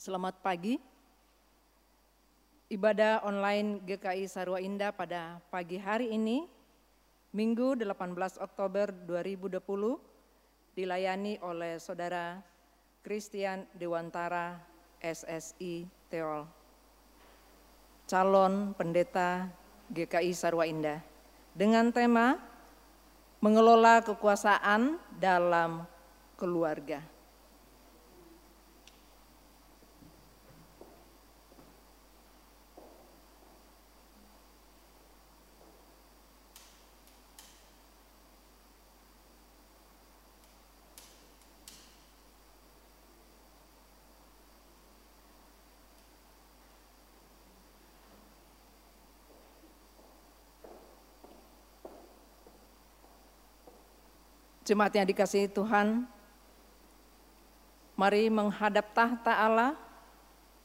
Selamat pagi. Ibadah online GKI Sarwa Indah pada pagi hari ini, Minggu 18 Oktober 2020, dilayani oleh Saudara Christian Dewantara SSI Teol, calon pendeta GKI Sarwa Indah, dengan tema mengelola kekuasaan dalam keluarga. Jemaat yang dikasihi Tuhan, mari menghadap tahta Allah,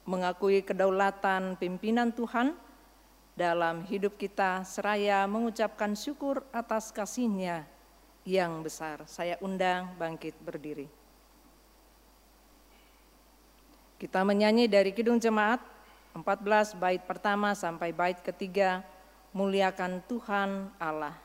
mengakui kedaulatan pimpinan Tuhan dalam hidup kita seraya mengucapkan syukur atas kasihnya yang besar. Saya undang bangkit berdiri. Kita menyanyi dari Kidung Jemaat 14 bait pertama sampai bait ketiga, muliakan Tuhan Allah.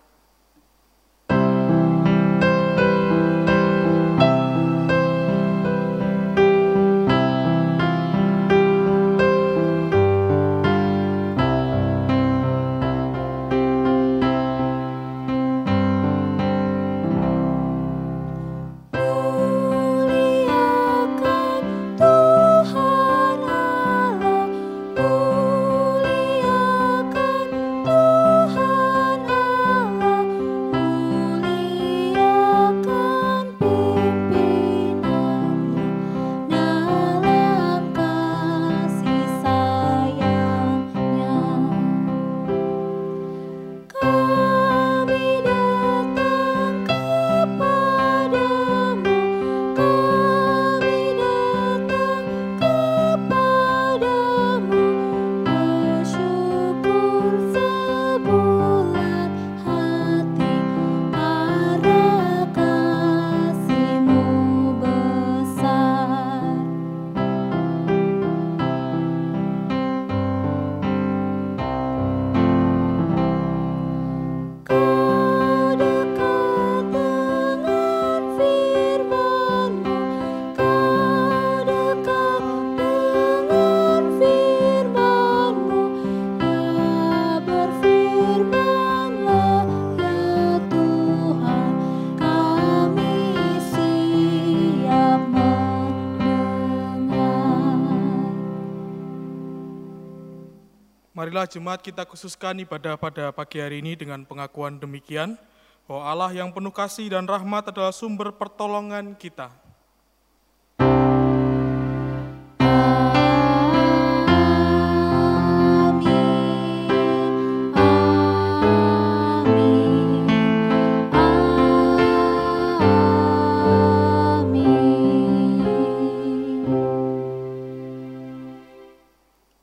Marilah jemaat kita khususkan ibadah pada pagi hari ini dengan pengakuan demikian, bahwa Allah yang penuh kasih dan rahmat adalah sumber pertolongan kita.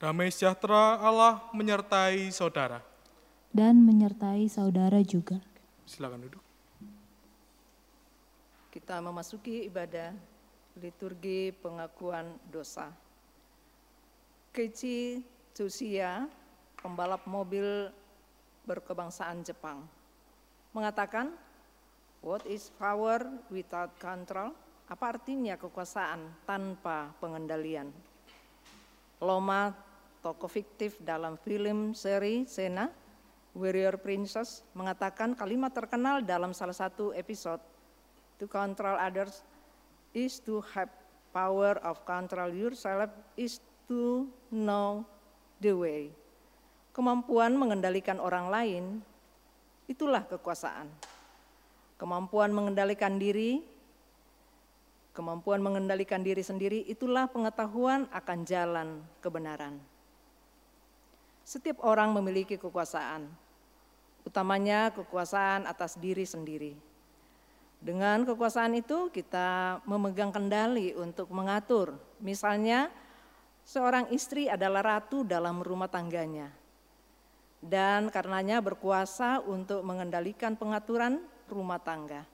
Damai sejahtera Allah menyertai saudara. Dan menyertai saudara juga. Silakan duduk. Kita memasuki ibadah liturgi pengakuan dosa. Keiichi Tsuchiya, pembalap mobil berkebangsaan Jepang, mengatakan, What is power without control? Apa artinya kekuasaan tanpa pengendalian? Loma tokoh fiktif dalam film seri Sena, Warrior Princess, mengatakan kalimat terkenal dalam salah satu episode, To control others is to have power of control yourself is to know the way. Kemampuan mengendalikan orang lain, itulah kekuasaan. Kemampuan mengendalikan diri, kemampuan mengendalikan diri sendiri, itulah pengetahuan akan jalan kebenaran. Setiap orang memiliki kekuasaan, utamanya kekuasaan atas diri sendiri. Dengan kekuasaan itu kita memegang kendali untuk mengatur. Misalnya seorang istri adalah ratu dalam rumah tangganya. Dan karenanya berkuasa untuk mengendalikan pengaturan rumah tangga.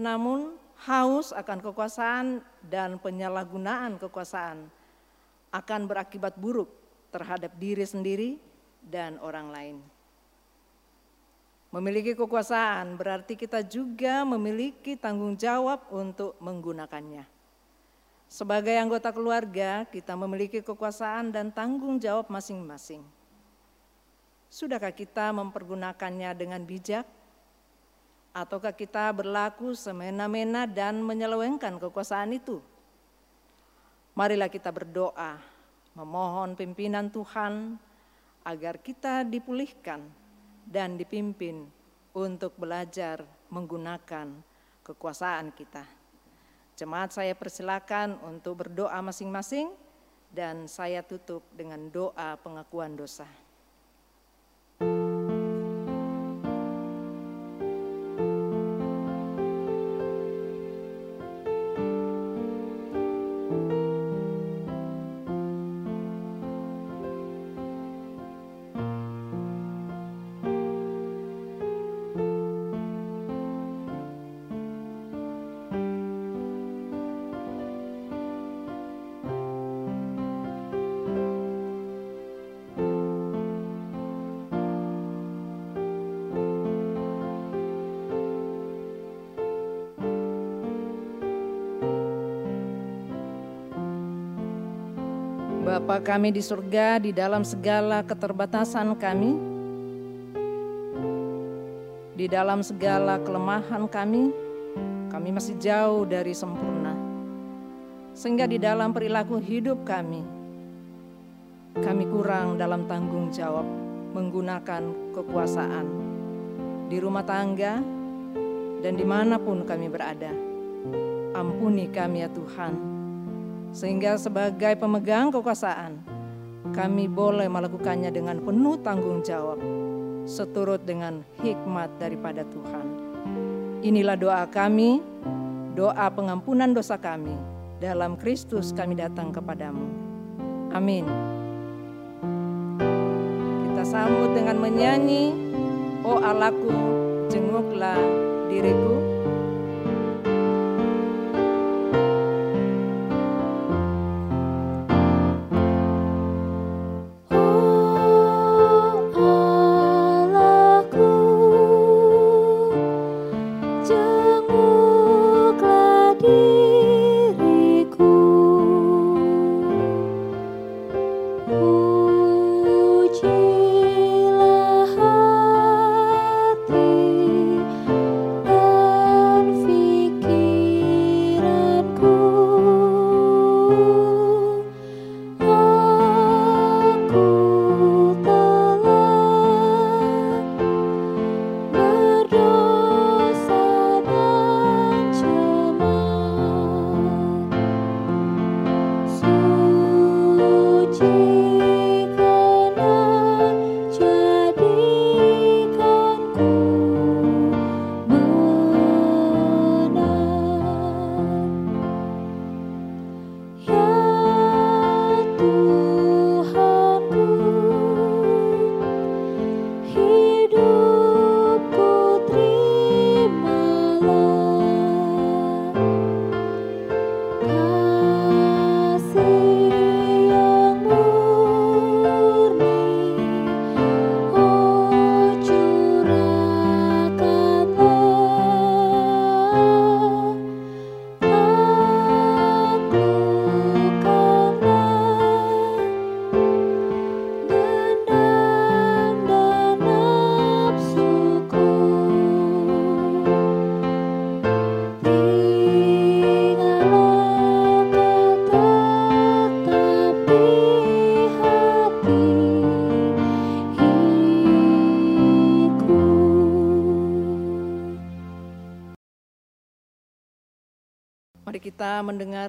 Namun haus akan kekuasaan dan penyalahgunaan kekuasaan akan berakibat buruk terhadap diri sendiri dan orang lain. Memiliki kekuasaan berarti kita juga memiliki tanggung jawab untuk menggunakannya. Sebagai anggota keluarga, kita memiliki kekuasaan dan tanggung jawab masing-masing. Sudahkah kita mempergunakannya dengan bijak? Ataukah kita berlaku semena-mena dan menyelewengkan kekuasaan itu? Marilah kita berdoa, memohon pimpinan Tuhan agar kita dipulihkan dan dipimpin untuk belajar menggunakan kekuasaan kita. Jemaat saya persilakan untuk berdoa masing-masing dan saya tutup dengan doa pengakuan dosa. Bapa kami di surga, di dalam segala keterbatasan kami, di dalam segala kelemahan kami, kami masih jauh dari sempurna. Sehingga di dalam perilaku hidup kami, kami kurang dalam tanggung jawab menggunakan kekuasaan di rumah tangga dan di mana pun kami berada. Ampuni kami ya Tuhan sehingga sebagai pemegang kekuasaan, kami boleh melakukannya dengan penuh tanggung jawab, seturut dengan hikmat daripada Tuhan. Inilah doa kami, doa pengampunan dosa kami. Dalam Kristus kami datang kepadamu. Amin. Kita sambut dengan menyanyi, Oh Allahku, jenguklah diriku.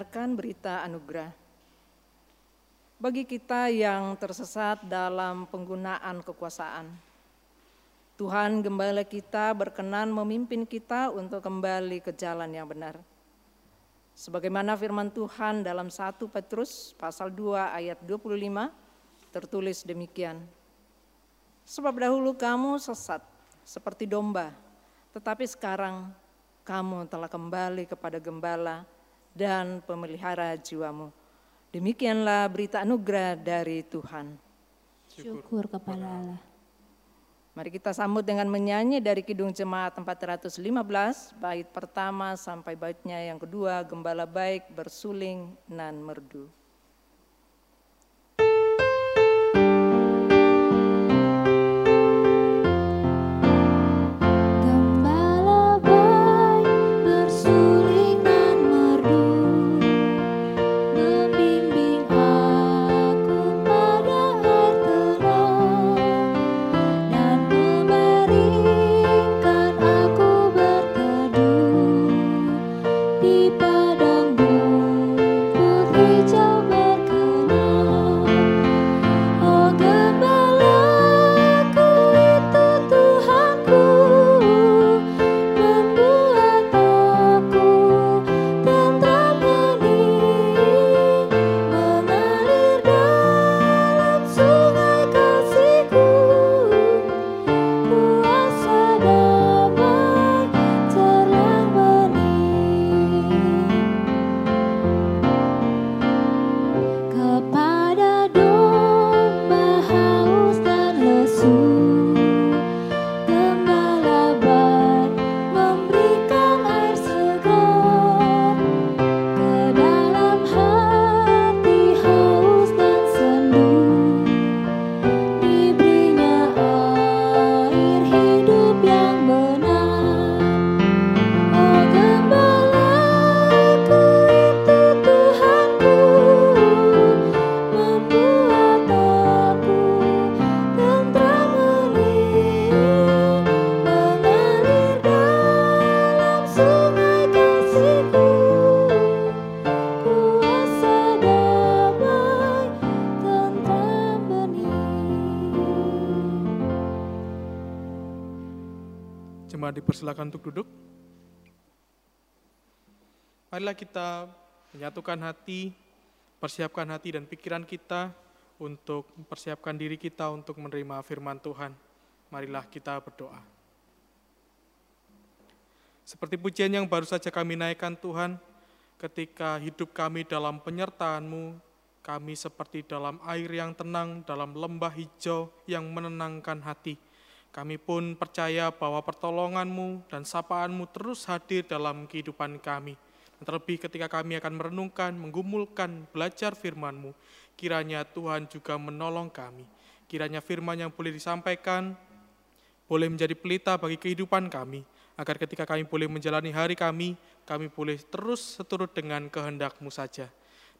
Mendengarkan berita anugerah. Bagi kita yang tersesat dalam penggunaan kekuasaan, Tuhan gembala kita berkenan memimpin kita untuk kembali ke jalan yang benar. Sebagaimana firman Tuhan dalam 1 Petrus pasal 2 ayat 25 tertulis demikian. Sebab dahulu kamu sesat seperti domba, tetapi sekarang kamu telah kembali kepada gembala dan pemelihara jiwamu. Demikianlah berita anugerah dari Tuhan. Syukur kepada Allah. Mari kita sambut dengan menyanyi dari Kidung Jemaat 415, bait pertama sampai baitnya yang kedua, Gembala Baik Bersuling Nan Merdu. Silakan untuk duduk. Marilah kita menyatukan hati, persiapkan hati dan pikiran kita untuk mempersiapkan diri kita untuk menerima firman Tuhan. Marilah kita berdoa. Seperti pujian yang baru saja kami naikkan Tuhan, ketika hidup kami dalam penyertaan-Mu, kami seperti dalam air yang tenang, dalam lembah hijau yang menenangkan hati kami pun percaya bahwa pertolonganmu dan sapaanmu terus hadir dalam kehidupan kami. Dan terlebih ketika kami akan merenungkan, menggumulkan, belajar firmanmu, kiranya Tuhan juga menolong kami. Kiranya firman yang boleh disampaikan, boleh menjadi pelita bagi kehidupan kami, agar ketika kami boleh menjalani hari kami, kami boleh terus seturut dengan kehendakmu saja.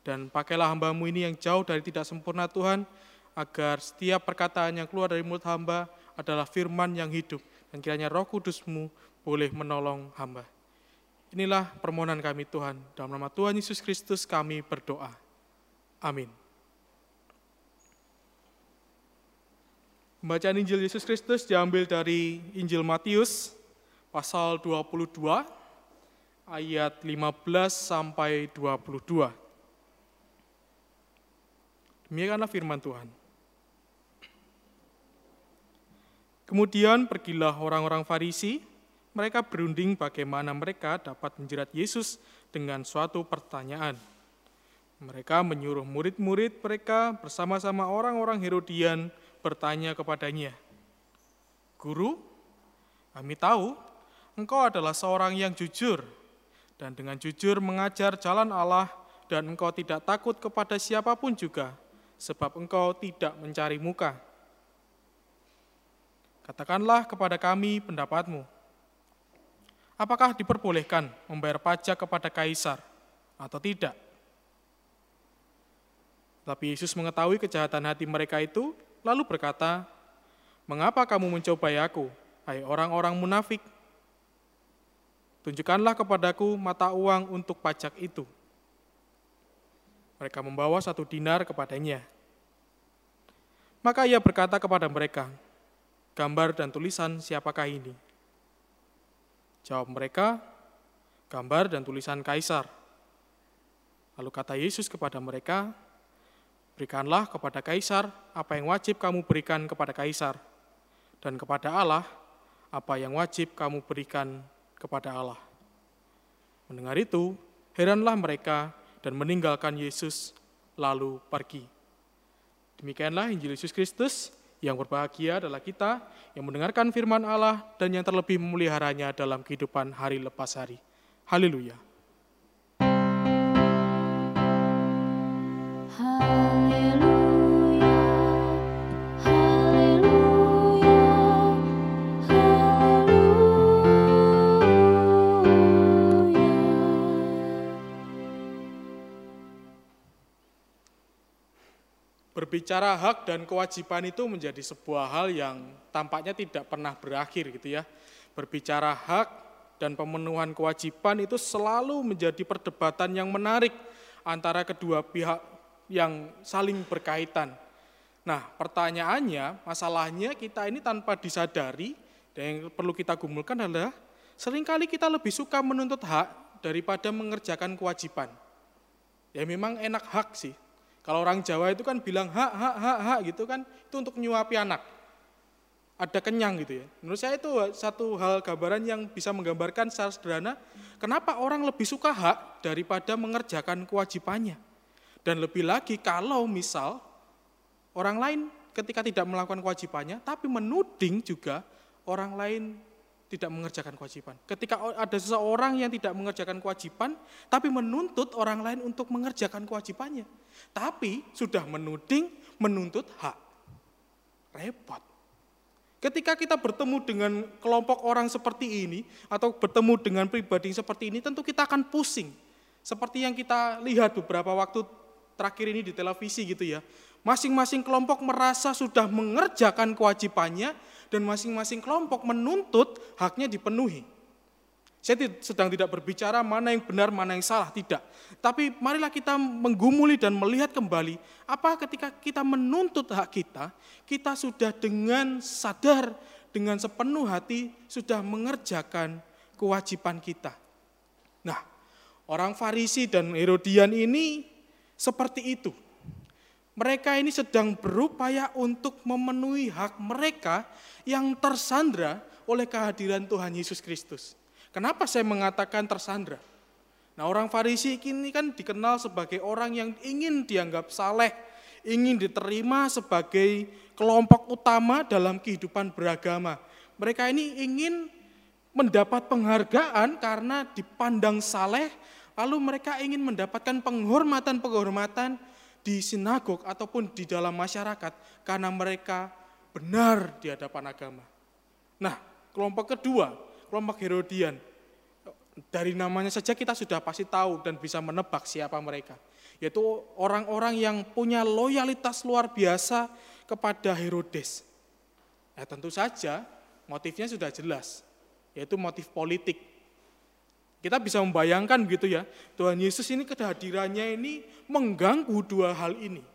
Dan pakailah hambamu ini yang jauh dari tidak sempurna Tuhan, agar setiap perkataan yang keluar dari mulut hamba adalah firman yang hidup, dan kiranya roh kudusmu boleh menolong hamba. Inilah permohonan kami Tuhan, dalam nama Tuhan Yesus Kristus kami berdoa. Amin. Bacaan Injil Yesus Kristus diambil dari Injil Matius pasal 22 ayat 15 sampai 22. Demikianlah firman Tuhan. Kemudian pergilah orang-orang Farisi, mereka berunding bagaimana mereka dapat menjerat Yesus dengan suatu pertanyaan. Mereka menyuruh murid-murid mereka bersama-sama orang-orang Herodian bertanya kepadanya, Guru, kami tahu engkau adalah seorang yang jujur, dan dengan jujur mengajar jalan Allah, dan engkau tidak takut kepada siapa pun juga, sebab engkau tidak mencari muka Katakanlah kepada kami pendapatmu. Apakah diperbolehkan membayar pajak kepada kaisar atau tidak? Tapi Yesus mengetahui kejahatan hati mereka itu, lalu berkata, Mengapa kamu mencobai aku, hai orang-orang munafik? Tunjukkanlah kepadaku mata uang untuk pajak itu. Mereka membawa satu dinar kepadanya. Maka ia berkata kepada mereka, gambar dan tulisan siapakah ini? Jawab mereka, gambar dan tulisan kaisar. Lalu kata Yesus kepada mereka, berikanlah kepada kaisar apa yang wajib kamu berikan kepada kaisar, dan kepada Allah apa yang wajib kamu berikan kepada Allah. Mendengar itu, heranlah mereka dan meninggalkan Yesus, lalu pergi. Demikianlah Injil Yesus Kristus, yang berbahagia adalah kita yang mendengarkan firman Allah dan yang terlebih memeliharanya dalam kehidupan hari lepas hari. Haleluya. Berbicara hak dan kewajiban itu menjadi sebuah hal yang tampaknya tidak pernah berakhir gitu ya. Berbicara hak dan pemenuhan kewajiban itu selalu menjadi perdebatan yang menarik antara kedua pihak yang saling berkaitan. Nah, pertanyaannya, masalahnya kita ini tanpa disadari dan yang perlu kita gumulkan adalah sering kali kita lebih suka menuntut hak daripada mengerjakan kewajiban. Ya memang enak hak sih, kalau orang Jawa itu kan bilang hak, hak, hak, hak gitu kan, itu untuk nyuapi anak. Ada kenyang gitu ya. Menurut saya itu satu hal gambaran yang bisa menggambarkan secara sederhana, kenapa orang lebih suka hak daripada mengerjakan kewajibannya. Dan lebih lagi kalau misal orang lain ketika tidak melakukan kewajibannya, tapi menuding juga orang lain tidak mengerjakan kewajiban. Ketika ada seseorang yang tidak mengerjakan kewajiban, tapi menuntut orang lain untuk mengerjakan kewajibannya. Tapi sudah menuding, menuntut hak. Repot. Ketika kita bertemu dengan kelompok orang seperti ini, atau bertemu dengan pribadi seperti ini, tentu kita akan pusing. Seperti yang kita lihat beberapa waktu terakhir ini di televisi gitu ya. Masing-masing kelompok merasa sudah mengerjakan kewajibannya, dan masing-masing kelompok menuntut haknya dipenuhi. Saya sedang tidak berbicara mana yang benar, mana yang salah, tidak. Tapi marilah kita menggumuli dan melihat kembali, apa ketika kita menuntut hak kita, kita sudah dengan sadar, dengan sepenuh hati, sudah mengerjakan kewajiban kita. Nah, orang Farisi dan Herodian ini seperti itu. Mereka ini sedang berupaya untuk memenuhi hak mereka yang tersandra oleh kehadiran Tuhan Yesus Kristus. Kenapa saya mengatakan tersandra? Nah orang Farisi ini kan dikenal sebagai orang yang ingin dianggap saleh, ingin diterima sebagai kelompok utama dalam kehidupan beragama. Mereka ini ingin mendapat penghargaan karena dipandang saleh, lalu mereka ingin mendapatkan penghormatan-penghormatan di sinagog ataupun di dalam masyarakat karena mereka benar di hadapan agama. Nah, kelompok kedua, kelompok Herodian. Dari namanya saja kita sudah pasti tahu dan bisa menebak siapa mereka. Yaitu orang-orang yang punya loyalitas luar biasa kepada Herodes. Ya, tentu saja motifnya sudah jelas, yaitu motif politik. Kita bisa membayangkan gitu ya, Tuhan Yesus ini kehadirannya ini mengganggu dua hal ini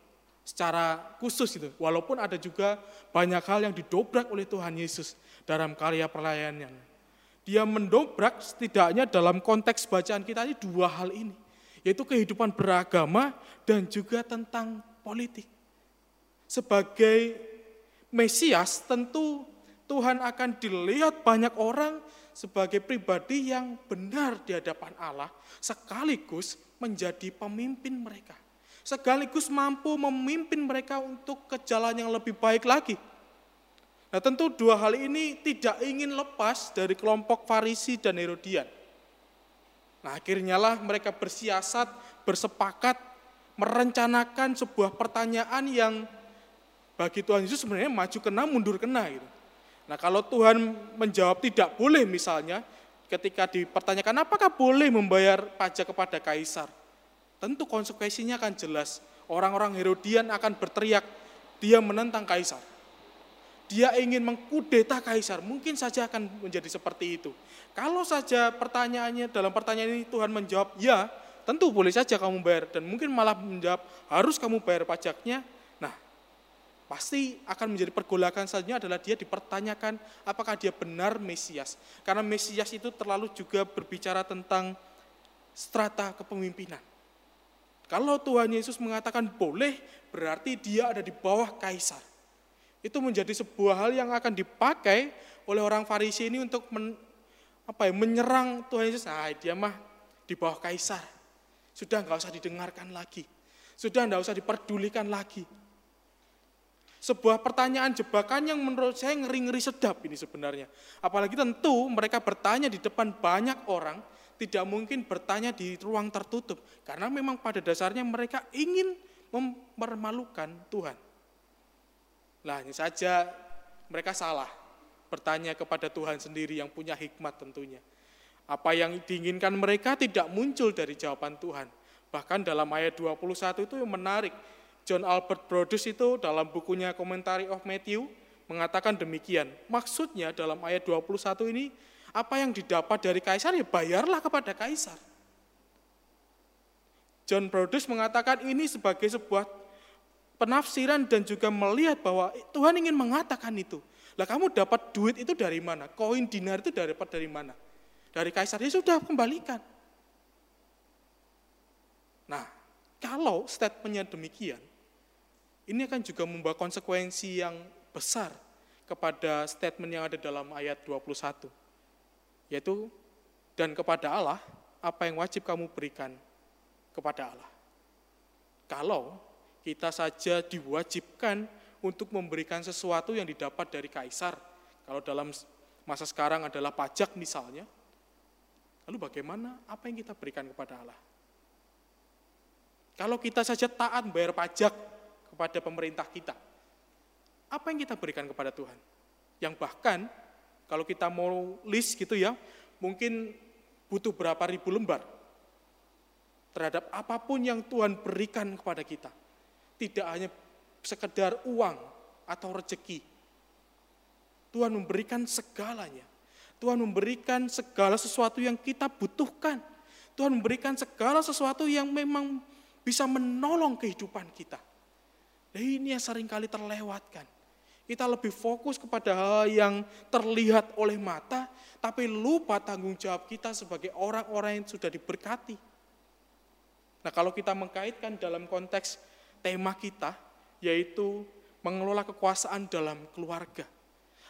secara khusus itu. Walaupun ada juga banyak hal yang didobrak oleh Tuhan Yesus dalam karya pelayanannya. Dia mendobrak setidaknya dalam konteks bacaan kita ini dua hal ini, yaitu kehidupan beragama dan juga tentang politik. Sebagai Mesias tentu Tuhan akan dilihat banyak orang sebagai pribadi yang benar di hadapan Allah, sekaligus menjadi pemimpin mereka. Sekaligus mampu memimpin mereka untuk ke jalan yang lebih baik lagi. Nah tentu dua hal ini tidak ingin lepas dari kelompok Farisi dan Herodian. Nah akhirnya lah mereka bersiasat, bersepakat, merencanakan sebuah pertanyaan yang bagi Tuhan Yesus sebenarnya maju kena, mundur kena gitu. Nah kalau Tuhan menjawab tidak boleh misalnya, ketika dipertanyakan apakah boleh membayar pajak kepada kaisar, tentu konsekuensinya akan jelas. Orang-orang Herodian akan berteriak, dia menentang kaisar. Dia ingin mengkudeta kaisar, mungkin saja akan menjadi seperti itu. Kalau saja pertanyaannya dalam pertanyaan ini Tuhan menjawab, ya tentu boleh saja kamu bayar. Dan mungkin malah menjawab, harus kamu bayar pajaknya, pasti akan menjadi pergolakan selanjutnya adalah dia dipertanyakan apakah dia benar Mesias. Karena Mesias itu terlalu juga berbicara tentang strata kepemimpinan. Kalau Tuhan Yesus mengatakan boleh, berarti dia ada di bawah kaisar. Itu menjadi sebuah hal yang akan dipakai oleh orang Farisi ini untuk men, apa ya, menyerang Tuhan Yesus. Nah, dia mah di bawah kaisar. Sudah nggak usah didengarkan lagi. Sudah tidak usah diperdulikan lagi. Sebuah pertanyaan jebakan yang menurut saya ngeri-ngeri sedap ini sebenarnya. Apalagi tentu mereka bertanya di depan banyak orang, tidak mungkin bertanya di ruang tertutup. Karena memang pada dasarnya mereka ingin mempermalukan Tuhan. Lah hanya saja mereka salah bertanya kepada Tuhan sendiri yang punya hikmat tentunya. Apa yang diinginkan mereka tidak muncul dari jawaban Tuhan. Bahkan dalam ayat 21 itu yang menarik. John Albert Brodus itu dalam bukunya Commentary of Matthew mengatakan demikian. Maksudnya dalam ayat 21 ini, apa yang didapat dari kaisar ya bayarlah kepada kaisar. John Brodus mengatakan ini sebagai sebuah penafsiran dan juga melihat bahwa Tuhan ingin mengatakan itu. Lah kamu dapat duit itu dari mana? Koin dinar itu dapat dari mana? Dari kaisar, ya sudah kembalikan. Nah, kalau statementnya demikian, ini akan juga membawa konsekuensi yang besar kepada statement yang ada dalam ayat 21. Yaitu, dan kepada Allah, apa yang wajib kamu berikan kepada Allah. Kalau kita saja diwajibkan untuk memberikan sesuatu yang didapat dari kaisar, kalau dalam masa sekarang adalah pajak misalnya, lalu bagaimana apa yang kita berikan kepada Allah? Kalau kita saja taat bayar pajak kepada pemerintah kita, apa yang kita berikan kepada Tuhan? Yang bahkan kalau kita mau list gitu ya, mungkin butuh berapa ribu lembar terhadap apa pun yang Tuhan berikan kepada kita. Tidak hanya sekedar uang atau rezeki. Tuhan memberikan segalanya. Tuhan memberikan segala sesuatu yang kita butuhkan. Tuhan memberikan segala sesuatu yang memang bisa menolong kehidupan kita. Dan ini yang sering kali terlewatkan. Kita lebih fokus kepada hal yang terlihat oleh mata, tapi lupa tanggung jawab kita sebagai orang-orang yang sudah diberkati. Nah kalau kita mengkaitkan dalam konteks tema kita, yaitu mengelola kekuasaan dalam keluarga.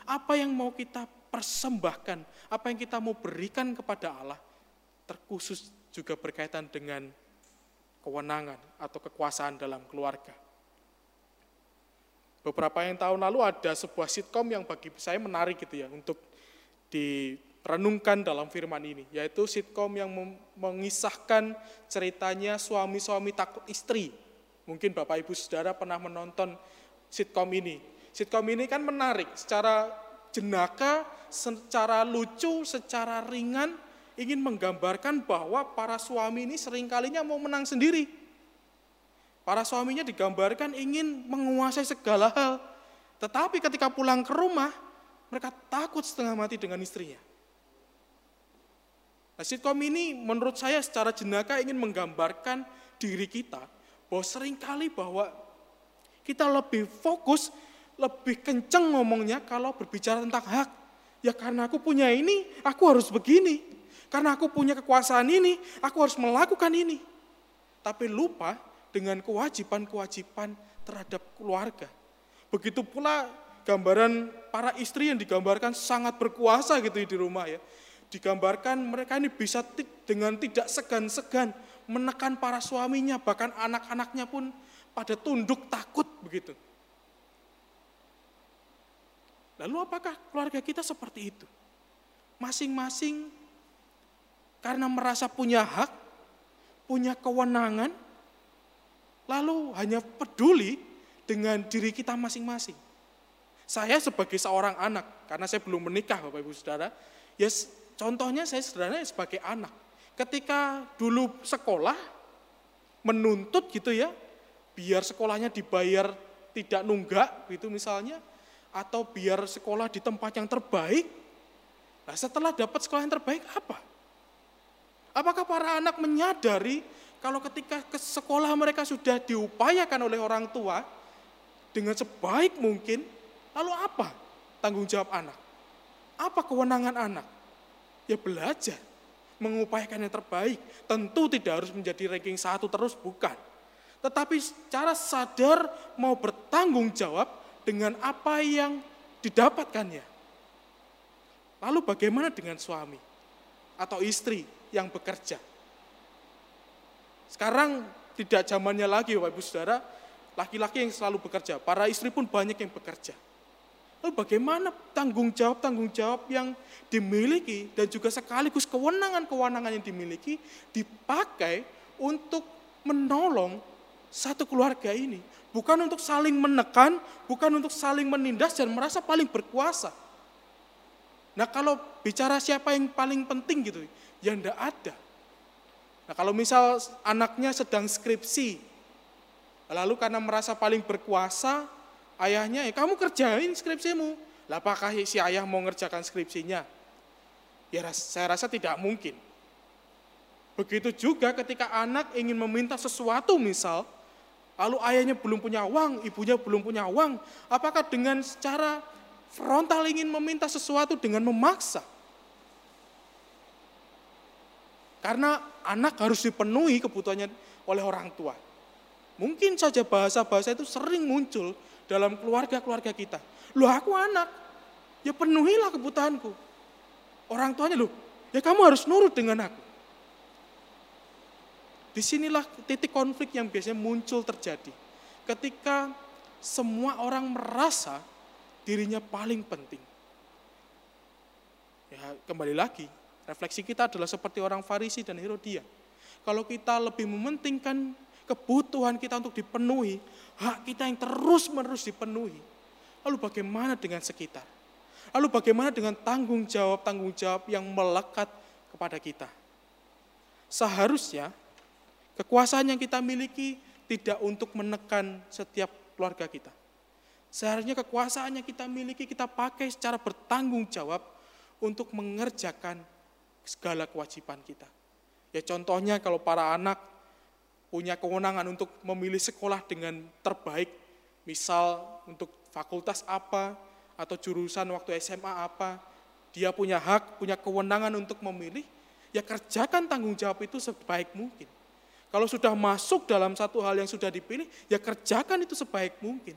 Apa yang mau kita persembahkan, apa yang kita mau berikan kepada Allah, terkhusus juga berkaitan dengan kewenangan atau kekuasaan dalam keluarga. Beberapa yang tahun lalu ada sebuah sitkom yang bagi saya menarik gitu ya untuk direnungkan dalam firman ini, yaitu sitkom yang mengisahkan ceritanya suami-suami takut istri. Mungkin Bapak Ibu Saudara pernah menonton sitkom ini. Sitkom ini kan menarik secara jenaka, secara lucu, secara ringan, ingin menggambarkan bahwa para suami ini seringkalinya mau menang sendiri. Para suaminya digambarkan ingin menguasai segala hal. Tetapi ketika pulang ke rumah, mereka takut setengah mati dengan istrinya. Nah, sitkom ini menurut saya secara jenaka ingin menggambarkan diri kita bahwa sering kali bahwa kita lebih fokus, lebih kenceng ngomongnya kalau berbicara tentang hak. Ya karena aku punya ini, aku harus begini. Karena aku punya kekuasaan ini, aku harus melakukan ini. Tapi lupa dengan kewajiban-kewajiban terhadap keluarga. Begitu pula gambaran para istri yang digambarkan sangat berkuasa gitu di rumah ya. Digambarkan mereka ini bisa dengan tidak segan-segan menekan para suaminya, bahkan anak-anaknya pun pada tunduk takut begitu. Lalu apakah keluarga kita seperti itu? Masing-masing karena merasa punya hak, punya kewenangan, lalu hanya peduli dengan diri kita masing-masing. Saya sebagai seorang anak, karena saya belum menikah Bapak Ibu Saudara, ya contohnya saya sederhana sebagai anak. Ketika dulu sekolah, menuntut gitu ya, biar sekolahnya dibayar tidak nunggak gitu misalnya, atau biar sekolah di tempat yang terbaik. Nah setelah dapat sekolah yang terbaik apa? Apakah para anak menyadari kalau ketika ke sekolah mereka sudah diupayakan oleh orang tua dengan sebaik mungkin, lalu apa tanggung jawab anak? Apa kewenangan anak? Ya belajar, mengupayakan yang terbaik. Tentu tidak harus menjadi ranking satu terus, bukan. Tetapi secara sadar mau bertanggung jawab dengan apa yang didapatkannya. Lalu bagaimana dengan suami atau istri yang bekerja. Sekarang tidak zamannya lagi Bapak Ibu Saudara, laki-laki yang selalu bekerja, para istri pun banyak yang bekerja. Lalu bagaimana tanggung jawab-tanggung jawab yang dimiliki dan juga sekaligus kewenangan-kewenangan yang dimiliki dipakai untuk menolong satu keluarga ini. Bukan untuk saling menekan, bukan untuk saling menindas dan merasa paling berkuasa. Nah kalau bicara siapa yang paling penting gitu, ya enggak ada. Nah kalau misal anaknya sedang skripsi, lalu karena merasa paling berkuasa, ayahnya, ya kamu kerjain skripsimu. Lah apakah si ayah mau ngerjakan skripsinya? Ya saya rasa tidak mungkin. Begitu juga ketika anak ingin meminta sesuatu misal, lalu ayahnya belum punya uang, ibunya belum punya uang, apakah dengan secara frontal ingin meminta sesuatu dengan memaksa? Karena anak harus dipenuhi kebutuhannya oleh orang tua. Mungkin saja bahasa-bahasa itu sering muncul dalam keluarga-keluarga kita. Loh aku anak, ya penuhilah kebutuhanku. Orang tuanya loh, ya kamu harus nurut dengan aku. Di sinilah titik konflik yang biasanya muncul terjadi. Ketika semua orang merasa dirinya paling penting. Ya kembali lagi, refleksi kita adalah seperti orang Farisi dan Herodia. Kalau kita lebih mementingkan kebutuhan kita untuk dipenuhi, hak kita yang terus-menerus dipenuhi. Lalu bagaimana dengan sekitar? Lalu bagaimana dengan tanggung jawab-tanggung jawab yang melekat kepada kita? Seharusnya kekuasaan yang kita miliki tidak untuk menekan setiap keluarga kita. Seharusnya kekuasaan yang kita miliki kita pakai secara bertanggung jawab untuk mengerjakan segala kewajiban kita. Ya contohnya kalau para anak punya kewenangan untuk memilih sekolah dengan terbaik, misal untuk fakultas apa, atau jurusan waktu SMA apa, dia punya hak, punya kewenangan untuk memilih, ya kerjakan tanggung jawab itu sebaik mungkin. Kalau sudah masuk dalam satu hal yang sudah dipilih, ya kerjakan itu sebaik mungkin.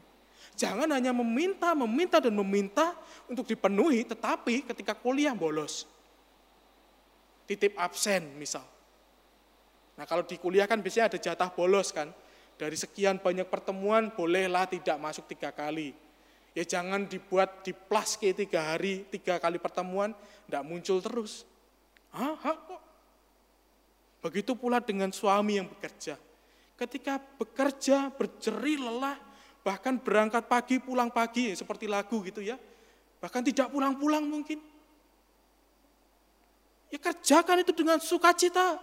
Jangan hanya meminta, meminta, dan meminta untuk dipenuhi, tetapi ketika kuliah bolos. Titip absen misal Nah kalau di kuliah kan biasanya ada jatah bolos kan. Dari sekian banyak pertemuan bolehlah tidak masuk tiga kali. Ya jangan dibuat di plus ke tiga hari, tiga kali pertemuan, tidak muncul terus. Hah, hah kok? Begitu pula dengan suami yang bekerja. Ketika bekerja, berjeri lelah, bahkan berangkat pagi, pulang pagi, seperti lagu gitu ya. Bahkan tidak pulang-pulang mungkin. Ya kerjakan itu dengan sukacita.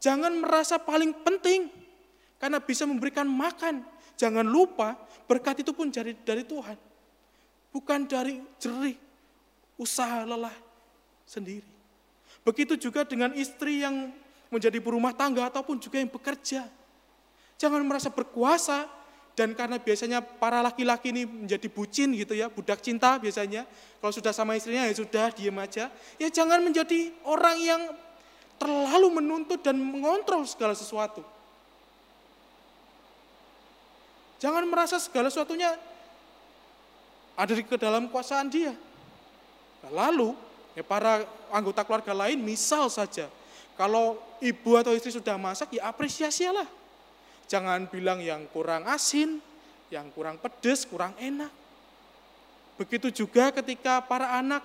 Jangan merasa paling penting karena bisa memberikan makan. Jangan lupa berkat itu pun dari dari Tuhan. Bukan dari jerih usaha lelah sendiri. Begitu juga dengan istri yang menjadi berumah tangga ataupun juga yang bekerja. Jangan merasa berkuasa dan karena biasanya para laki-laki ini menjadi bucin gitu ya, budak cinta biasanya. Kalau sudah sama istrinya ya sudah diem aja. Ya jangan menjadi orang yang terlalu menuntut dan mengontrol segala sesuatu. Jangan merasa segala sesuatunya ada di dalam kuasaan dia. Lalu, ya para anggota keluarga lain, misal saja, kalau ibu atau istri sudah masak, ya apresiasilah. Jangan bilang yang kurang asin, yang kurang pedes, kurang enak. Begitu juga ketika para anak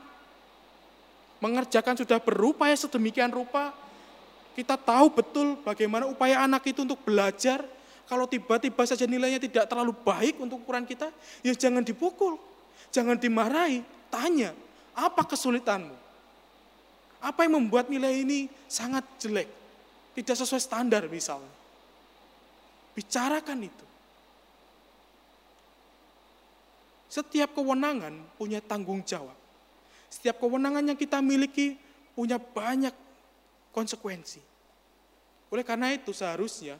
mengerjakan sudah berupaya sedemikian rupa, kita tahu betul bagaimana upaya anak itu untuk belajar. Kalau tiba-tiba saja nilainya tidak terlalu baik untuk ukuran kita, ya jangan dipukul, jangan dimarahi, tanya, apa kesulitanmu? Apa yang membuat nilai ini sangat jelek? Tidak sesuai standar misalnya. Bicarakan itu. Setiap kewenangan punya tanggung jawab. Setiap kewenangan yang kita miliki punya banyak konsekuensi. Oleh karena itu seharusnya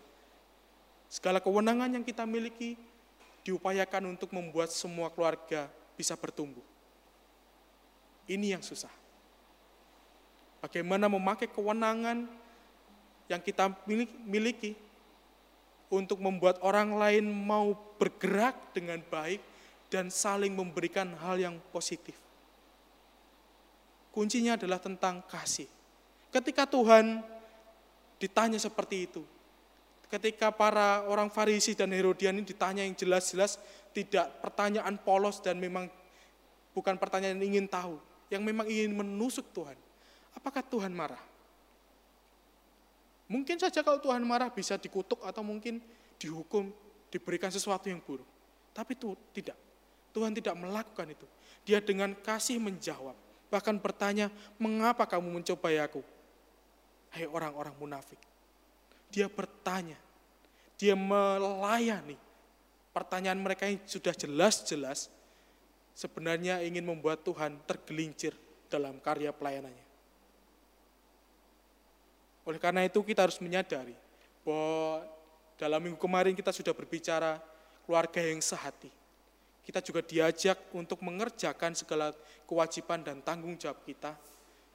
segala kewenangan yang kita miliki diupayakan untuk membuat semua keluarga bisa bertumbuh. Ini yang susah. Bagaimana memakai kewenangan yang kita miliki untuk membuat orang lain mau bergerak dengan baik dan saling memberikan hal yang positif. Kuncinya adalah tentang kasih. Ketika Tuhan ditanya seperti itu, ketika para orang Farisi dan Herodian ini ditanya yang jelas-jelas tidak pertanyaan polos dan memang bukan pertanyaan yang ingin tahu, yang memang ingin menusuk Tuhan. Apakah Tuhan marah? Mungkin saja kalau Tuhan marah bisa dikutuk atau mungkin dihukum, diberikan sesuatu yang buruk. Tapi itu tidak. Tuhan tidak melakukan itu. Dia dengan kasih menjawab. Bahkan bertanya, mengapa kamu mencobai aku? Hai orang-orang munafik. Dia bertanya, dia melayani. Pertanyaan mereka yang sudah jelas-jelas sebenarnya ingin membuat Tuhan tergelincir dalam karya pelayanannya. Oleh karena itu kita harus menyadari bahwa dalam minggu kemarin kita sudah berbicara keluarga yang sehati. Kita juga diajak untuk mengerjakan segala kewajiban dan tanggung jawab kita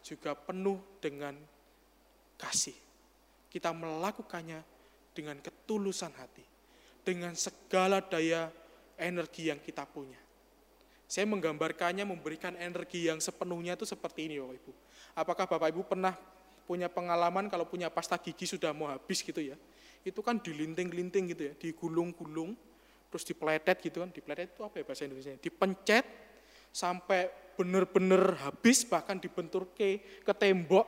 juga penuh dengan kasih. Kita melakukannya dengan ketulusan hati, dengan segala daya energi yang kita punya. Saya menggambarkannya memberikan energi yang sepenuhnya itu seperti ini Bapak Ibu. Apakah Bapak Ibu pernah punya pengalaman kalau punya pasta gigi sudah mau habis gitu ya. Itu kan dilinting-linting gitu ya, digulung-gulung, terus dipletet gitu kan. Dipletet itu apa ya bahasa Indonesia? Dipencet sampai benar-benar habis bahkan dibentur ke, ke tembok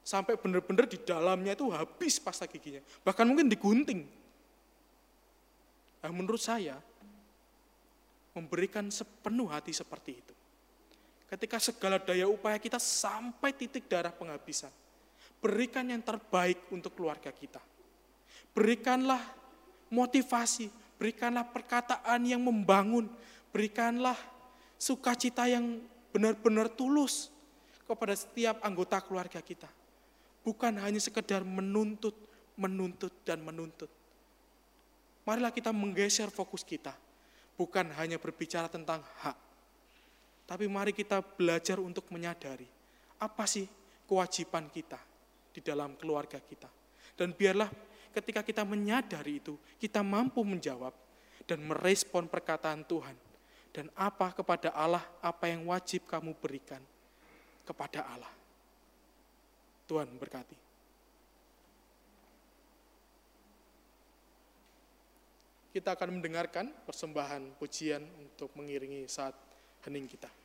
sampai benar-benar di dalamnya itu habis pasta giginya. Bahkan mungkin digunting. Nah, menurut saya memberikan sepenuh hati seperti itu. Ketika segala daya upaya kita sampai titik darah penghabisan, berikan yang terbaik untuk keluarga kita. Berikanlah motivasi, berikanlah perkataan yang membangun, berikanlah sukacita yang benar-benar tulus kepada setiap anggota keluarga kita. Bukan hanya sekedar menuntut, menuntut, dan menuntut. Marilah kita menggeser fokus kita bukan hanya berbicara tentang hak, tapi mari kita belajar untuk menyadari apa sih kewajiban kita di dalam keluarga kita. Dan biarlah ketika kita menyadari itu, kita mampu menjawab dan merespon perkataan Tuhan. Dan apa kepada Allah, apa yang wajib kamu berikan kepada Allah. Tuhan berkati. kita akan mendengarkan persembahan pujian untuk mengiringi saat hening kita.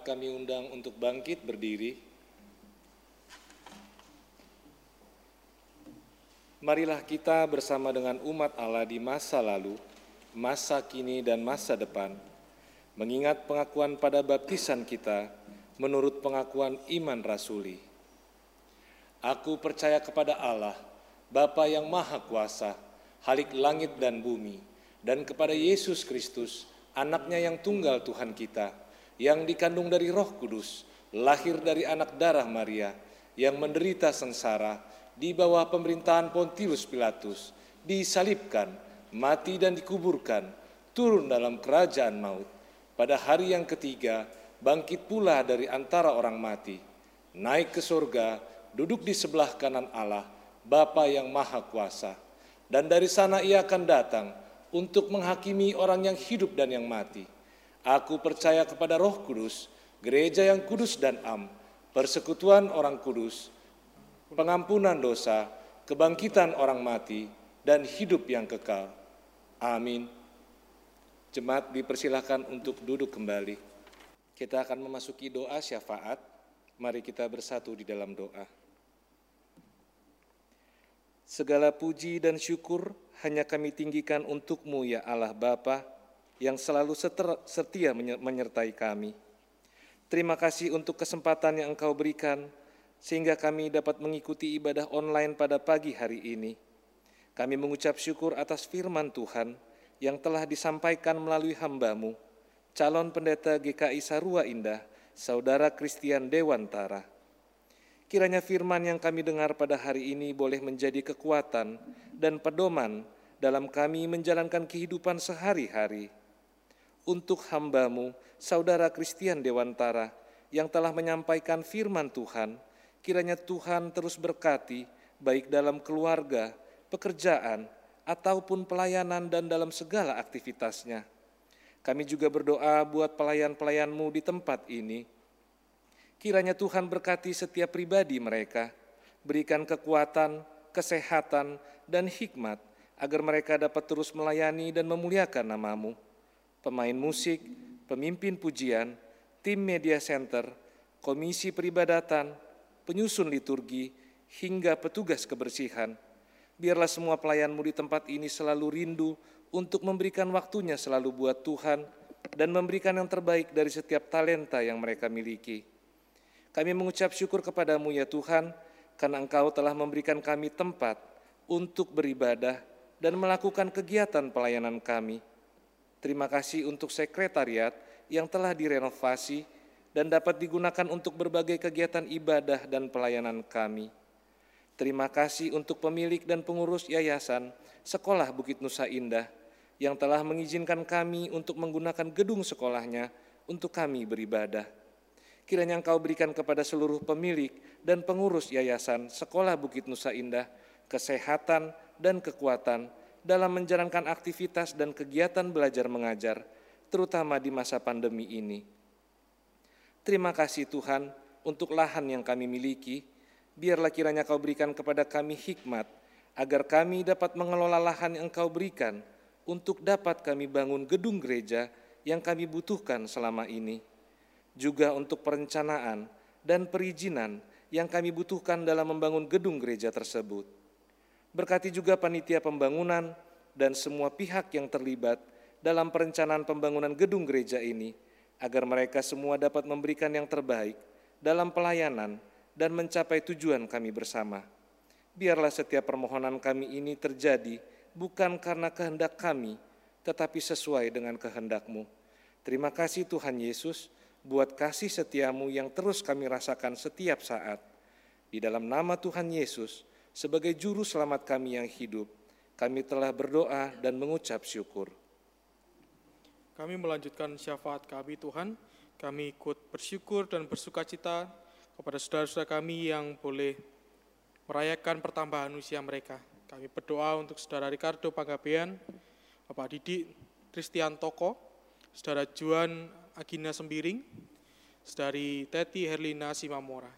Kami undang untuk bangkit berdiri. Marilah kita bersama dengan umat Allah di masa lalu, masa kini dan masa depan, mengingat pengakuan pada baptisan kita menurut pengakuan iman rasuli. Aku percaya kepada Allah, Bapa yang Maha Kuasa, Halik langit dan bumi, dan kepada Yesus Kristus, anaknya yang tunggal Tuhan kita, yang dikandung dari roh kudus, lahir dari anak darah Maria, yang menderita sengsara, di bawah pemerintahan Pontius Pilatus, disalibkan, mati dan dikuburkan, turun dalam kerajaan maut. Pada hari yang ketiga, bangkit pula dari antara orang mati, naik ke surga, duduk di sebelah kanan Allah, Bapa yang Maha Kuasa. Dan dari sana ia akan datang untuk menghakimi orang yang hidup dan yang mati. Aku percaya kepada Roh Kudus, gereja yang kudus dan am, persekutuan orang kudus, pengampunan dosa, kebangkitan orang mati, dan hidup yang kekal. Amin. Jemaat dipersilahkan untuk duduk kembali. Kita akan memasuki doa syafaat. Mari kita bersatu di dalam doa. Segala puji dan syukur hanya kami tinggikan untukmu ya Allah Bapa yang selalu setia menyertai kami. Terima kasih untuk kesempatan yang Engkau berikan sehingga kami dapat mengikuti ibadah online pada pagi hari ini. Kami mengucap syukur atas firman Tuhan yang telah disampaikan melalui hambamu, calon pendeta GKI Sarua Indah, Saudara Kristian Dewantara. Kiranya firman yang kami dengar pada hari ini boleh menjadi kekuatan dan pedoman dalam kami menjalankan kehidupan sehari-hari untuk hambamu, Saudara Kristian Dewantara, yang telah menyampaikan firman Tuhan, kiranya Tuhan terus berkati, baik dalam keluarga, pekerjaan, ataupun pelayanan dan dalam segala aktivitasnya. Kami juga berdoa buat pelayan-pelayanmu di tempat ini. Kiranya Tuhan berkati setiap pribadi mereka, berikan kekuatan, kesehatan, dan hikmat, agar mereka dapat terus melayani dan memuliakan namamu pemain musik, pemimpin pujian, tim media center, komisi peribadatan, penyusun liturgi, hingga petugas kebersihan. Biarlah semua pelayanmu di tempat ini selalu rindu untuk memberikan waktunya selalu buat Tuhan dan memberikan yang terbaik dari setiap talenta yang mereka miliki. Kami mengucap syukur kepadamu ya Tuhan, karena Engkau telah memberikan kami tempat untuk beribadah dan melakukan kegiatan pelayanan kami. Terima kasih untuk sekretariat yang telah direnovasi dan dapat digunakan untuk berbagai kegiatan ibadah dan pelayanan kami. Terima kasih untuk pemilik dan pengurus yayasan Sekolah Bukit Nusa Indah yang telah mengizinkan kami untuk menggunakan gedung sekolahnya untuk kami beribadah. Kiranya Engkau berikan kepada seluruh pemilik dan pengurus yayasan Sekolah Bukit Nusa Indah kesehatan dan kekuatan dalam menjalankan aktivitas dan kegiatan belajar mengajar, terutama di masa pandemi ini. Terima kasih Tuhan untuk lahan yang kami miliki, biarlah kiranya kau berikan kepada kami hikmat, agar kami dapat mengelola lahan yang engkau berikan untuk dapat kami bangun gedung gereja yang kami butuhkan selama ini. Juga untuk perencanaan dan perizinan yang kami butuhkan dalam membangun gedung gereja tersebut. Berkati juga panitia pembangunan dan semua pihak yang terlibat dalam perencanaan pembangunan gedung gereja ini, agar mereka semua dapat memberikan yang terbaik dalam pelayanan dan mencapai tujuan kami bersama. Biarlah setiap permohonan kami ini terjadi bukan karena kehendak kami, tetapi sesuai dengan kehendakmu. Terima kasih Tuhan Yesus buat kasih setiamu yang terus kami rasakan setiap saat. Di dalam nama Tuhan Yesus, sebagai juru selamat kami yang hidup, kami telah berdoa dan mengucap syukur. Kami melanjutkan syafaat kami Tuhan, kami ikut bersyukur dan bersuka cita kepada saudara-saudara kami yang boleh merayakan pertambahan usia mereka. Kami berdoa untuk saudara Ricardo Panggabean, Bapak Didik Christian Toko, saudara Juan Agina Sembiring, saudari Teti Herlina Simamora.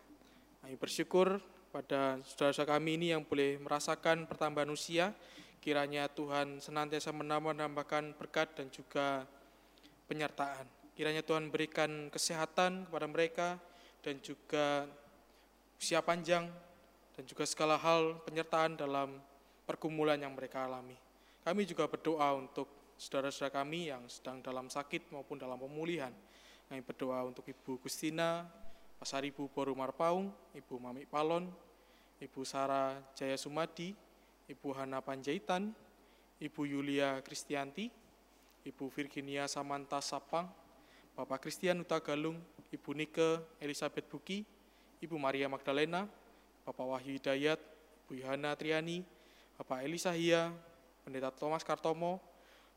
Kami bersyukur pada saudara-saudara kami ini yang boleh merasakan pertambahan usia, kiranya Tuhan senantiasa menambah-nambahkan berkat dan juga penyertaan. Kiranya Tuhan berikan kesehatan kepada mereka dan juga usia panjang dan juga segala hal penyertaan dalam pergumulan yang mereka alami. Kami juga berdoa untuk saudara-saudara kami yang sedang dalam sakit maupun dalam pemulihan. Kami berdoa untuk Ibu Gustina, Pasaribu Boru Marpaung, Ibu Mami Palon, Ibu Sarah Jaya Sumadi, Ibu Hana Panjaitan, Ibu Yulia Kristianti, Ibu Virginia Samanta Sapang, Bapak Christian Uta Galung, Ibu Nike Elizabeth Buki, Ibu Maria Magdalena, Bapak Wahyu Hidayat, Ibu Yohana Triani, Bapak Elisa Hia, Pendeta Thomas Kartomo,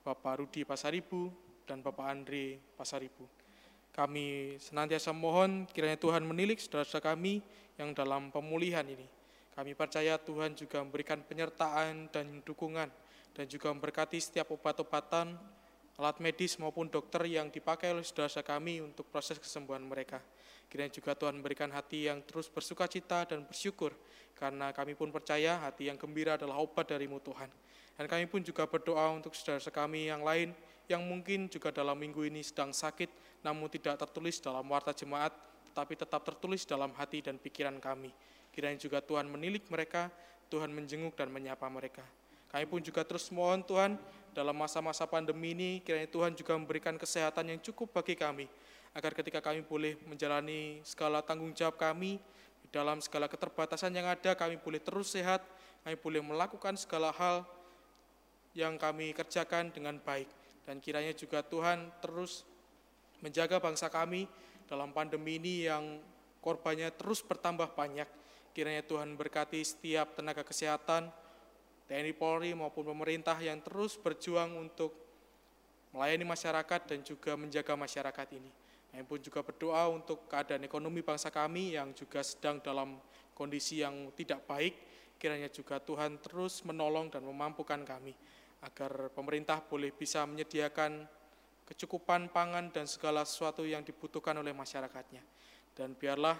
Bapak Rudi Pasaribu, dan Bapak Andre Pasaribu. Kami senantiasa mohon kiranya Tuhan menilik saudara-saudara kami yang dalam pemulihan ini. Kami percaya Tuhan juga memberikan penyertaan dan dukungan dan juga memberkati setiap obat-obatan alat medis maupun dokter yang dipakai oleh saudara-saudara kami untuk proses kesembuhan mereka. Kiranya juga Tuhan memberikan hati yang terus bersuka cita dan bersyukur, karena kami pun percaya hati yang gembira adalah obat darimu Tuhan. Dan kami pun juga berdoa untuk saudara-saudara kami yang lain, yang mungkin juga dalam minggu ini sedang sakit, namun tidak tertulis dalam warta jemaat, tetapi tetap tertulis dalam hati dan pikiran kami. Kiranya juga Tuhan menilik mereka, Tuhan menjenguk dan menyapa mereka. Kami pun juga terus mohon Tuhan, dalam masa-masa pandemi ini, kiranya Tuhan juga memberikan kesehatan yang cukup bagi kami, agar ketika kami boleh menjalani segala tanggung jawab kami, di dalam segala keterbatasan yang ada, kami boleh terus sehat, kami boleh melakukan segala hal yang kami kerjakan dengan baik. Dan kiranya juga Tuhan terus menjaga bangsa kami dalam pandemi ini yang korbannya terus bertambah banyak. Kiranya Tuhan berkati setiap tenaga kesehatan, TNI Polri maupun pemerintah yang terus berjuang untuk melayani masyarakat dan juga menjaga masyarakat ini. Kami pun juga berdoa untuk keadaan ekonomi bangsa kami yang juga sedang dalam kondisi yang tidak baik. Kiranya juga Tuhan terus menolong dan memampukan kami agar pemerintah boleh bisa menyediakan kecukupan pangan dan segala sesuatu yang dibutuhkan oleh masyarakatnya. Dan biarlah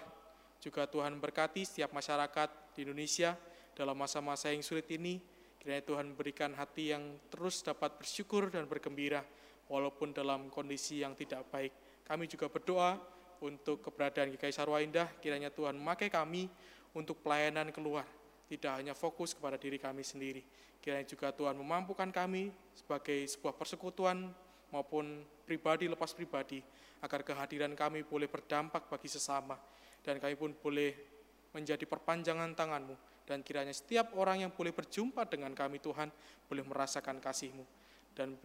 juga Tuhan berkati setiap masyarakat di Indonesia dalam masa-masa yang sulit ini, Kiranya Tuhan berikan hati yang terus dapat bersyukur dan bergembira walaupun dalam kondisi yang tidak baik. Kami juga berdoa untuk keberadaan GKI Sarwa Indah, kiranya Tuhan memakai kami untuk pelayanan keluar, tidak hanya fokus kepada diri kami sendiri. Kiranya juga Tuhan memampukan kami sebagai sebuah persekutuan maupun pribadi lepas pribadi, agar kehadiran kami boleh berdampak bagi sesama, dan kami pun boleh menjadi perpanjangan tanganmu dan kiranya setiap orang yang boleh berjumpa dengan kami Tuhan boleh merasakan kasih-Mu. Dan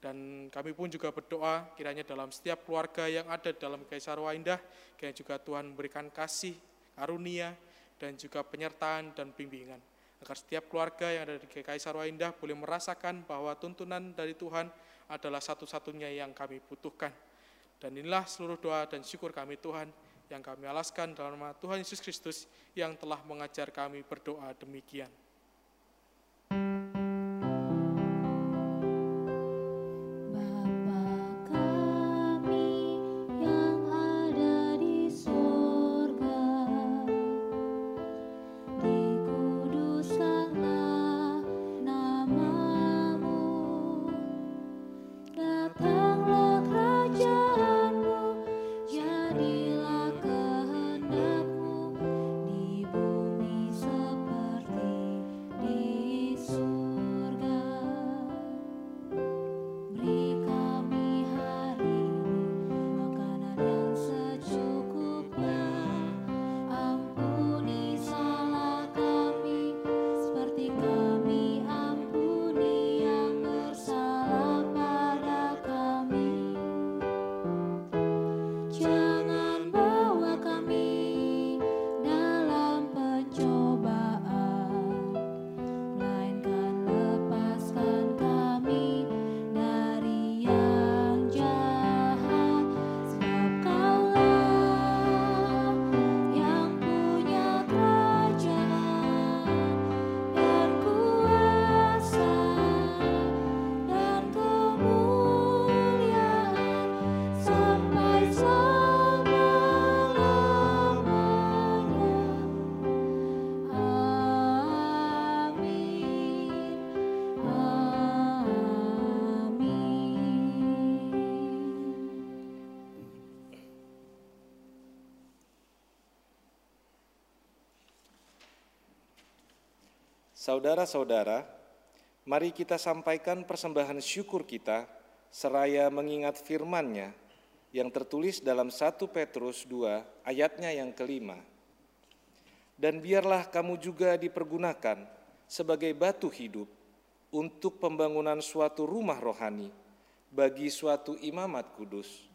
dan kami pun juga berdoa kiranya dalam setiap keluarga yang ada dalam Kaisarwa Indah, kiranya juga Tuhan memberikan kasih, karunia, dan juga penyertaan dan bimbingan. Agar setiap keluarga yang ada di Kaisarwa Indah boleh merasakan bahwa tuntunan dari Tuhan adalah satu-satunya yang kami butuhkan. Dan inilah seluruh doa dan syukur kami Tuhan yang kami alaskan dalam nama Tuhan Yesus Kristus yang telah mengajar kami berdoa demikian. Saudara-saudara, mari kita sampaikan persembahan syukur kita seraya mengingat firman-Nya yang tertulis dalam 1 Petrus 2 ayatnya yang kelima. Dan biarlah kamu juga dipergunakan sebagai batu hidup untuk pembangunan suatu rumah rohani bagi suatu imamat kudus,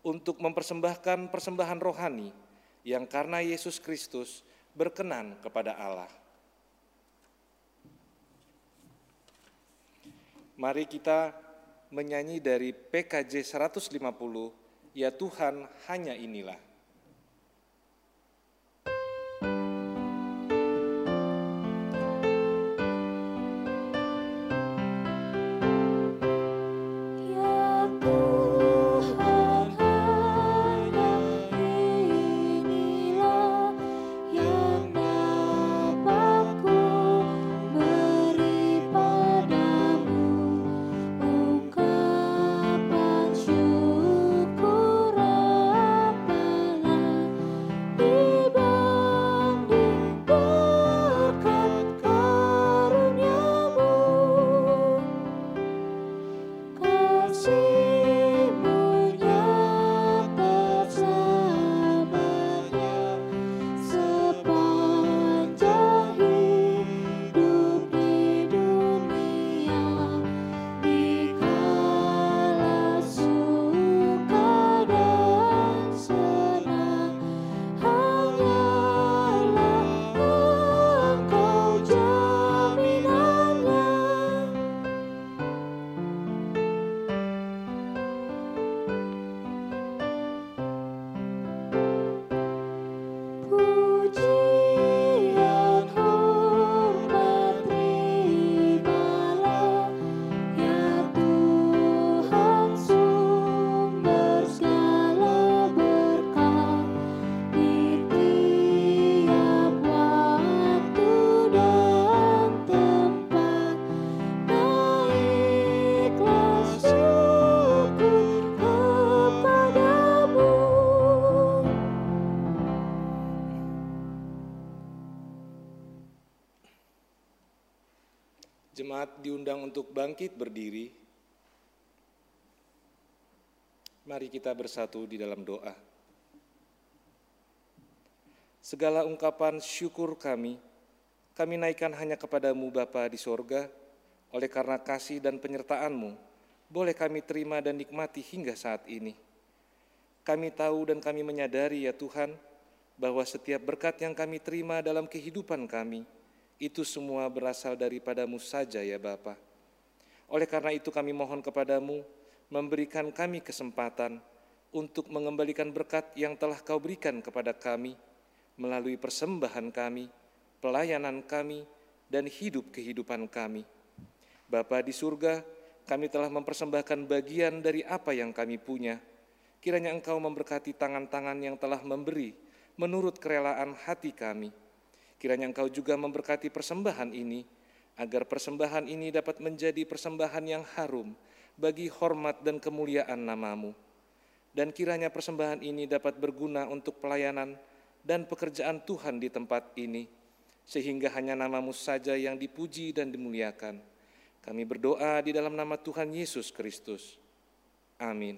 untuk mempersembahkan persembahan rohani yang karena Yesus Kristus berkenan kepada Allah. Mari kita menyanyi dari PKJ 150, Ya Tuhan hanya inilah. Diundang untuk bangkit berdiri. Mari kita bersatu di dalam doa. Segala ungkapan syukur kami, kami naikkan hanya kepadamu Bapa di sorga, oleh karena kasih dan penyertaanmu, boleh kami terima dan nikmati hingga saat ini. Kami tahu dan kami menyadari ya Tuhan, bahwa setiap berkat yang kami terima dalam kehidupan kami, itu semua berasal daripadamu saja ya Bapa. Oleh karena itu kami mohon kepadamu, memberikan kami kesempatan untuk mengembalikan berkat yang telah kau berikan kepada kami melalui persembahan kami, pelayanan kami, dan hidup kehidupan kami. Bapa di surga, kami telah mempersembahkan bagian dari apa yang kami punya. Kiranya Engkau memberkati tangan-tangan yang telah memberi menurut kerelaan hati kami Kiranya Engkau juga memberkati persembahan ini, agar persembahan ini dapat menjadi persembahan yang harum bagi hormat dan kemuliaan namamu. Dan kiranya persembahan ini dapat berguna untuk pelayanan dan pekerjaan Tuhan di tempat ini, sehingga hanya namamu saja yang dipuji dan dimuliakan. Kami berdoa di dalam nama Tuhan Yesus Kristus. Amin.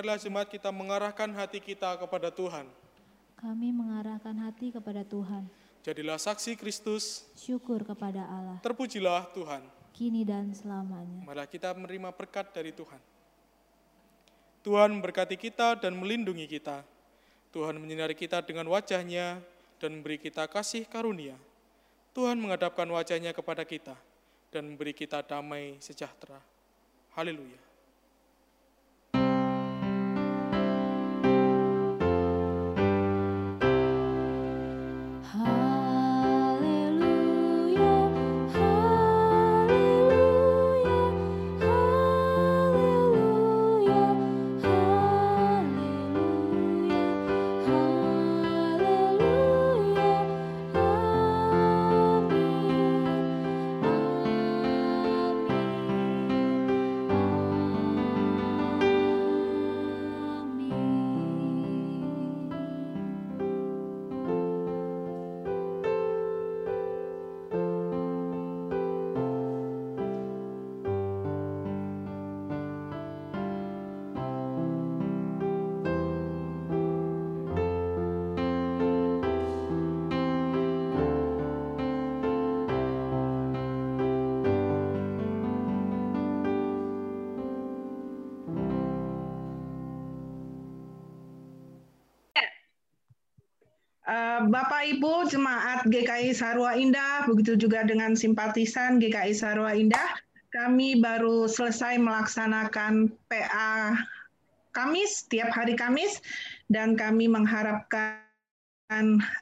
Marilah jemaat kita mengarahkan hati kita kepada Tuhan. Kami mengarahkan hati kepada Tuhan. Jadilah saksi Kristus, Syukur kepada Allah, terpujilah Tuhan. kini dan selamanya. Marilah kita menerima berkat dari Tuhan. Tuhan memberkati kita dan melindungi kita. Tuhan menyinari kita dengan wajahnya dan memberi kita kasih karunia. Tuhan menghadapkan wajahnya kepada kita dan memberi kita damai sejahtera. Haleluya, Bapak Ibu jemaat GKI Sarwa Indah, begitu juga dengan simpatisan GKI Sarwa Indah, kami baru selesai melaksanakan PA Kamis, tiap hari Kamis, dan kami mengharapkan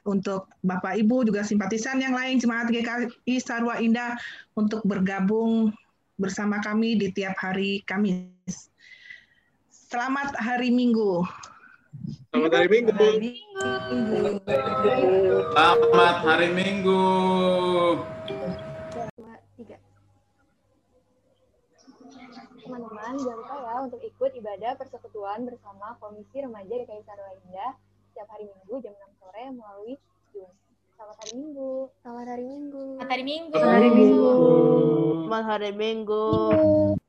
untuk Bapak Ibu juga simpatisan yang lain jemaat GKI Sarwa Indah untuk bergabung bersama kami di tiap hari Kamis. Selamat hari Minggu. Selamat hari Minggu. Selamat hari Minggu. dua, tiga. Teman-teman, jangan lupa ya untuk ikut ibadah persekutuan bersama Komisi Remaja DKI Sarwa Indah setiap hari Minggu jam 6 sore melalui Zoom. Selamat hari Minggu. Selamat hari Minggu. Selamat hari Minggu. Selamat hari Minggu. Selamat hari Minggu. Minggu.